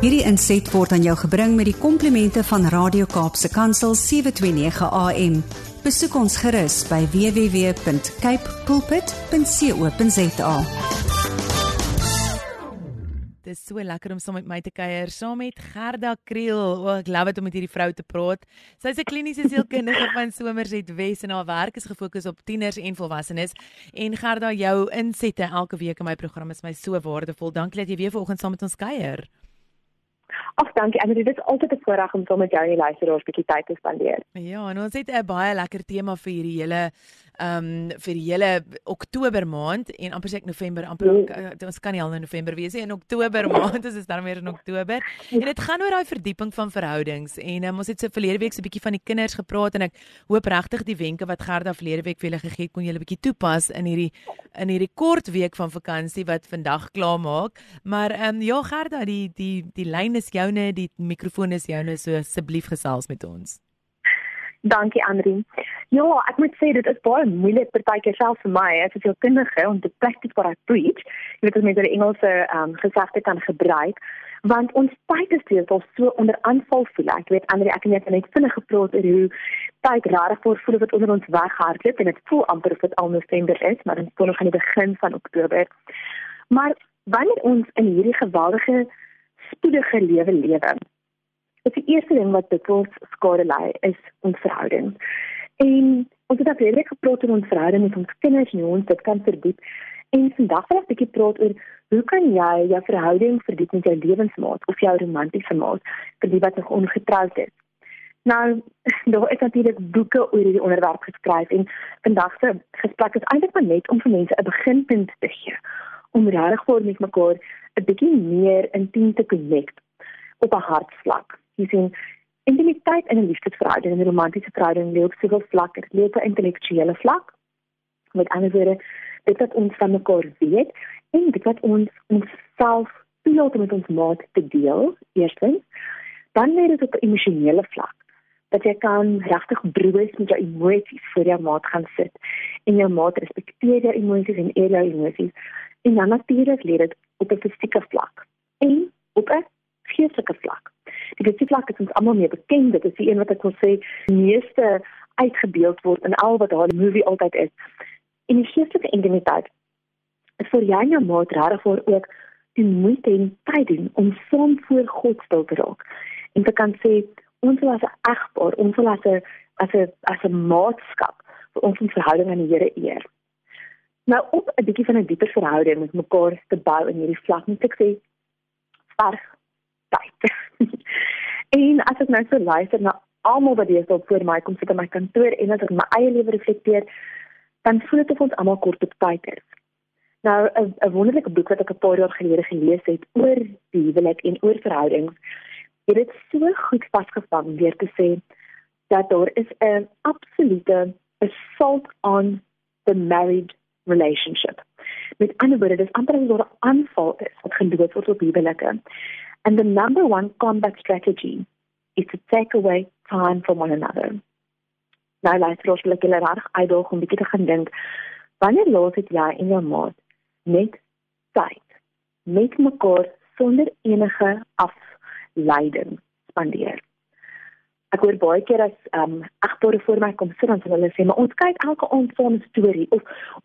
Hierdie inset word aan jou gebring met die komplimente van Radio Kaapse Kansel 729 AM. Besoek ons gerus by www.cape pulpit.co.za. Dit is so lekker om saam met my te kuier, saam met Gerda Kriel. O, oh, ek love dit om met hierdie vrou te praat. Sy's 'n kliniese sielkundige van Somerset Wes en haar werk is gefokus op tieners en volwassenes. En Gerda, jou insette elke week in my program is my so waardevol. Dankie dat jy weer vanoggend saam met ons kuier. Ag dankie Annelie, dit is altyd 'n voorreg om saam met jou en die luisteraars 'n bietjie tyd te spandeer. Ja, en ons het 'n baie lekker tema vir hierdie hele um, vir die hele Oktober maand en amper sê ek November, amper ja. ons kan nie al in November wees nie, in Oktober maand, is dan weer in Oktober. En dit gaan oor daai verdieping van verhoudings en um, ons het so verlede week so 'n bietjie van die kinders gepraat en ek hoop regtig die wenke wat Gerda verlede week vir julle gegee het kon julle 'n bietjie toepas in hierdie in hierdie kort week van vakansie wat vandag klaar maak. Maar ehm um, ja Gerda, die die die lyn is joune, die mikrofoon is joune, so asseblief gesels met ons. Dankie Andri. Ja, ek moet sê dit is baie moeilik partykeer self vir my as 'n sielkundige om te practice what I preach. Jy weet as mens die Engelse um, gesegde kan gebruik, want ons tyd is al so onder aanval voel. Ek weet Andri, ek het net vinnig gepraat oor hoe tyd rarig voor voel wat onder ons weghardloop en dit voel amper of dit al November is, maar dit is nog aan die begin van Oktober. Maar wanneer ons in hierdie geweldige spoedige lewe lewe, Dit is die eerste ding wat dikwels skade lei is ons verhouding. En ons het ook redelik gepraat oor ons verhouding met ons kinders en hoe ons dit kan verdiep. En vandag wil ek 'n bietjie praat oor hoe kan jy jou verhouding verdiep met jou lewensmaat of jou romantiese maat vir die wat nog ongetroud is. Nou, daar is natuurlik boeke oor hierdie onderwerp geskryf en vandag se gesprek is eintlik maar net om vir mense 'n beginpunt te gee om regtig vir mekaar 'n bietjie meer intiem te connect op 'n hartvlak jy sien intimiteit in 'n liefdesverhouding en 'n romantiese verhouding lê op soveel vlakke. Lê op 'n intellektuele vlak. Met ander woorde, dit wat ons van mekaar weet en dit wat ons onsself toelaat om met ons maat te deel, eerstens, dan lê dit op 'n emosionele vlak dat jy kan regtig broos met jou emosies voor jou maat gaan sit en jou maat respekteer jou emosies en eer jou emosies en dan natuurlik lê dit op 'n fisieke vlak en op 'n geestelike vlak. Die fisieke vlak is ons almal meer bekend, dit is die een wat ek wil sê meeste uitgebeeld word in al wat daai movie altyd is. En die geestelike intimiteit is vir jou en maat regtig vir ook die moeite en tyd doen om saam voor God stil te raak. En te kan sê ons wil as 'n egpaar, ons wil as 'n as 'n as 'n maatskap vir ons verhouding aan die Here eer. Nou op 'n bietjie van 'n dieper verhouding met mekaar te bou in hierdie vlak, moet ek sê, verg tyd. en as ek nou so luister na almal wat hier op voor my kom sit in my kantoor en as ek my eie lewe reflekteer, dan voel dit of ons almal kort op tyd is. Nou 'n wonderlike boek wat ek 'n paar jaar gelede gelees het oor die huwelik en oor verhoudings, het dit so goed vasgevang deur te sê dat daar is 'n absolute assault on the married relationship. Met ander woorde, dis amper asof 'n aanval is wat gedoen word op huwelike. And the number one combat strategy is to take away time from one another. Nou wil ek julle reg uitdaag om bietjie te gaan dink. Wanneer laat het jy en jou maat net tyd met mekaar sonder enige afleiding spandeer? Ek hoor baie keer as ehm um, agter voor my kom sit dan hulle sê maar ons kyk elke aand saam 'n storie of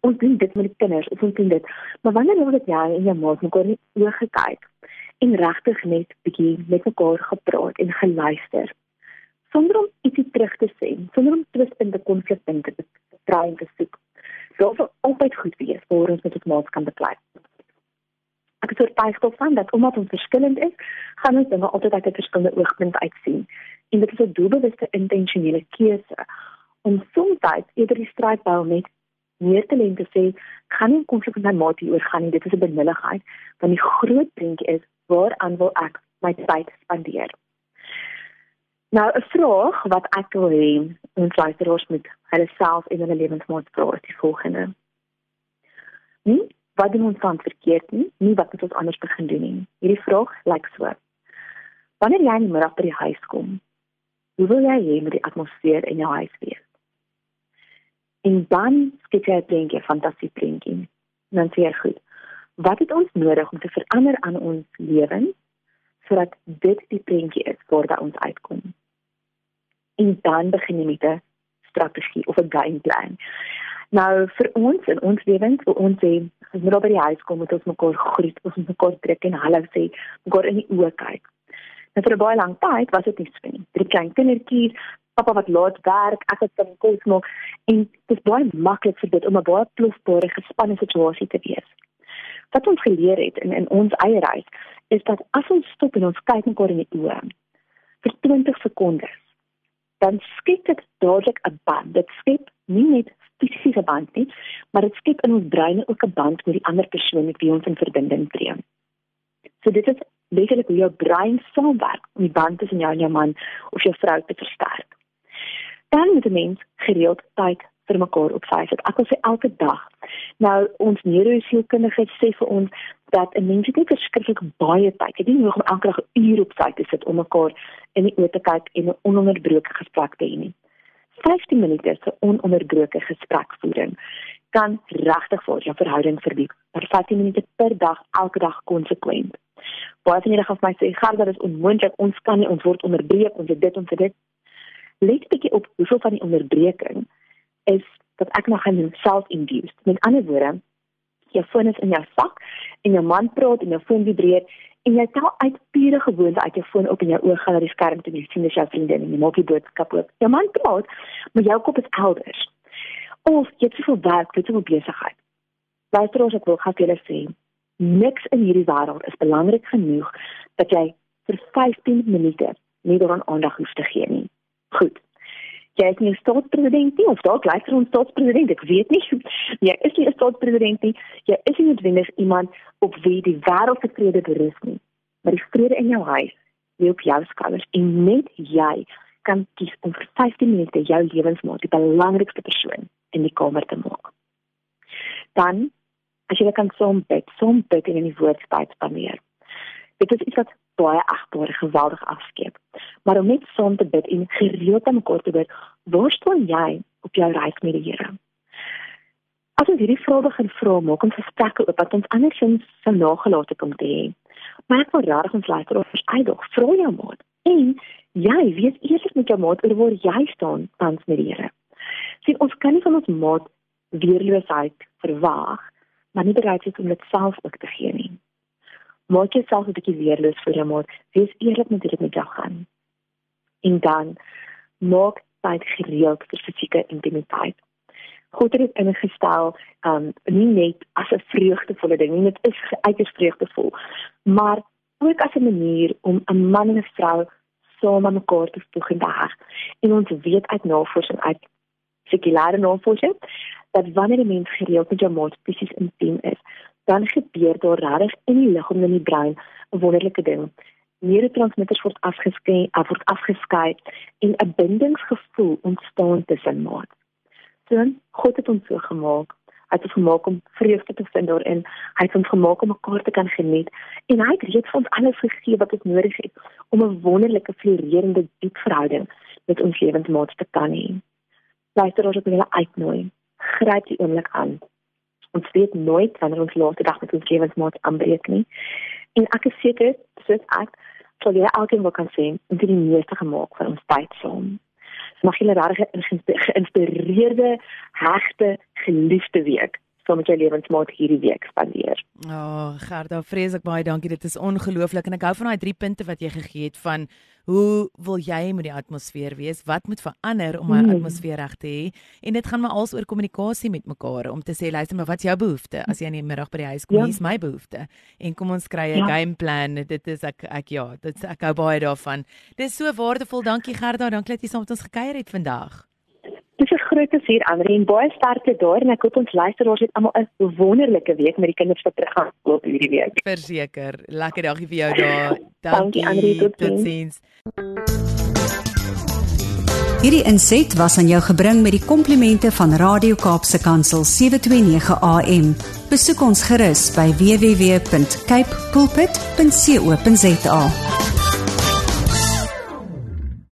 ons doen dit met die kinders of ons doen dit. Maar wanneer laat het jy en jou maat mekaar net oë gekyk? En regtig net bietjie met mekaar gepraat en geluister. Sonder om ietsie terug te sê sonder om twistende konflikpunte te probeer te soek sou altyd goed wees vir ons met ons maats kan beklei. Ek het oortuig daarvan dat omdat ons verskillend is gaan ons dinge altyd uit 'n verskillende oogpunt uitsien. En dit is 'n doelbewuste intentionele keuse om soms eerder die stryd bou met meer te lente sê kan nie konflik met my maat hier oor gaan nie. Dit is 'n benulligheid want die groot prentjie is waaraan wil ek my tyd spandeer? Nou 'n vraag wat ek wil hê ons luisteraars moet hulle self en hulle lewensmaat vra is die volgende. Nie wat doen ons van verkeerd nie, nie wat moet ons anders begin doen nie. Hierdie vraag lyk so. Wanneer jy in die middag by die huis kom, hoe wil jy hê met die atmosfeer in jou huis wees? En dan skep jy 'n prentjie, fantastiese prentjie. Dan sê jy goed wat het ons nodig om te verander aan ons lewens sodat dit die prentjie is waar ons uitkom. En dan begin jy met 'n strategie of 'n game plan. Nou vir ons in ons lewens, vir ons sê, as ons by die huis kom, moet ons mekaar groet, ons moet mekaar trek en hallo sê, mekaar in die oë kyk. En vir 'n baie lang tyd was dit nie so nie. Drie klein kindertjies, pappa wat laat werk, ek het dan kos maak en dit is baie maklik vir dit om 'n baie plofbare gespanne situasie te wees. Wat ons geleer het in in ons eie reis is dat as ons stop en ons kyk mekaar in die oë vir 20 sekondes, dan skep dit dadelik 'n band. Dit skep nie net fisiese band nie, maar dit skep in ons breine ook 'n band met die ander persoon met wie ons in verbinding tree. So dit is letterlik hoe jou brein saamwerk om die band tussen jou en jou man of jou vrou te versterk dan moet 'n mens gereeld tyd vir mekaar opsy. Ek wil sê elke dag. Nou ons neurosielkundige sê vir ons dat 'n mens net verskriklik baie tyd het. Jy moet om elke dag 'n uur op sy sit om mekaar in die oë te kyk en 'n ononderbroke gesprek te hê nie. 15 minute se ononderbroke gesprekvoering kan regtig vir jou verhouding verdiep. Maar 15 minute per dag elke dag konsekwent. Baie van julle gaan vir my sê, "Gaan dit is onmoontlik. Ons kan nie ons word onderbreek, ons het dit ons het dit." let bietjie op hoeveel van die onderbreking is dat ek nog aan self-induced. Met ander woorde, jou foon is in jou sak en jou man praat en jou foon vibreer en jy tel uit pure gewoonte uit jou foon op en jou oë gaan na die skerm toe en sien dis jou vriendin en jy maak die boodskap oop. Jou man praat, maar jou kop is elders. Of jy het soveel werk, jy het soveel besigheid. Luister ons ek wil vir julle sê, niks in hierdie wêreld is belangrik genoeg dat jy vir 15 minute nie daaraan aandag hoef te gee nie. Goed. Jy is nie 'n staatspresident nie of dalk lyk jy 'n staatspresident, ek weet nie. Jy is nie 'n staatspresident nie. Jy is nie noodwendig iemand op wie die wêreld se vrede berus nie. Maar die vrede in jou huis lê op jou skouers en net jy kan kies om vir 15 minute jou lewensmaat die belangrikste persoon in die kamer te maak. Dan as jy kan som bid, som bid in die woordspyt spandeer. Dit is iets wat baie agbaar geweldig afskeep. Maar om net saam te bid en gereeld aan mekaar te bid, waar staan jy op jou reis met die Here? As ons hierdie vrae begin vra, maak ons gesprekke oop wat ons andersins sou nagelaat het om te hê. Maar ek wil regtig ons luister of verskydig, vra jou maat. En jy weet eers met jou maat oor waar jy staan tans met die Here. Sien, ons kan nie van ons maat weerloosheid verwag, maar nie bereid is om dit self ook te gee nie maak jouself 'n bietjie weerloos vir jou maat. Wees eerlik met dit met jou gaan. En dan maak tyd gereeld vir fisieke intimiteit. God het dit ingestel, um nie net as 'n vreugdevolle ding nie, dit is uiters vreugdevol, maar ook as 'n manier om 'n man en 'n vrou saam aan mekaar te voeg in dag. En ons weet uit navorsing uit sekulêre navorsing dat wanneer 'n mens gereeld met jou maat fisies intiem is, dan gebeur daar regtig in die liggaam en in die brein 'n wonderlike ding. Neurotransmitters word afgeskei, af word afgeskei en 'n bindingsgevoel ontstaan tussen maat. So, God het ons so gemaak. Hy het ons gemaak om vreugde te vind daarin. Hy het ons gemaak om mekaar te kan geniet en hy het reeds vir ons alles gegee wat ons nodig het om 'n wonderlike, floreerende, diep verhouding met ons lewensmaat te kan hê. Luister ons op hulle uitnooi. Gryp die oomblik aan ons weet nooit wanneer ons laaste dag met ons lewensmaat aanbreek nie. En ek is seker, soos ek sal jy elkeen wil kan sê, dit die meeste gemaak van ons tyd saam. Mag julle regtig 'n geïnspireerde, hegte, geliefde week saam met jou lewensmaat hierdie week spandeer. Ja, oh, Gerda, vreeslik baie dankie. Dit is ongelooflik en ek hou van daai drie punte wat jy gegee het van hoe wil jy met die atmosfeer wees? Wat moet verander om 'n mm. atmosfeer reg te hê? En dit gaan maar als oor kommunikasie met mekaar om te sê, luister, maar wat is jou behoefte? As jy in die middag by die huis kom, ja. is my behoefte. En kom ons kry 'n ja. game plan. Dit is ek ek ja, dit ek hou baie daarvan. Dit is so waardevol. Dankie Gerda, dankie dat jy saam met ons gekuier het vandag. Groot plesier Andre en baie sterkte daar en ek hoop ons luisteraars het almal 'n wonderlike week met die kinders wat terug gaan skool hierdie week. Verseker. Lekker dagie vir jou daar. Dankie Andre tot sins. Hierdie inset was aan jou gebring met die komplimente van Radio Kaapse Kansel 729 AM. Besoek ons gerus by www.cape pulpit.co.za.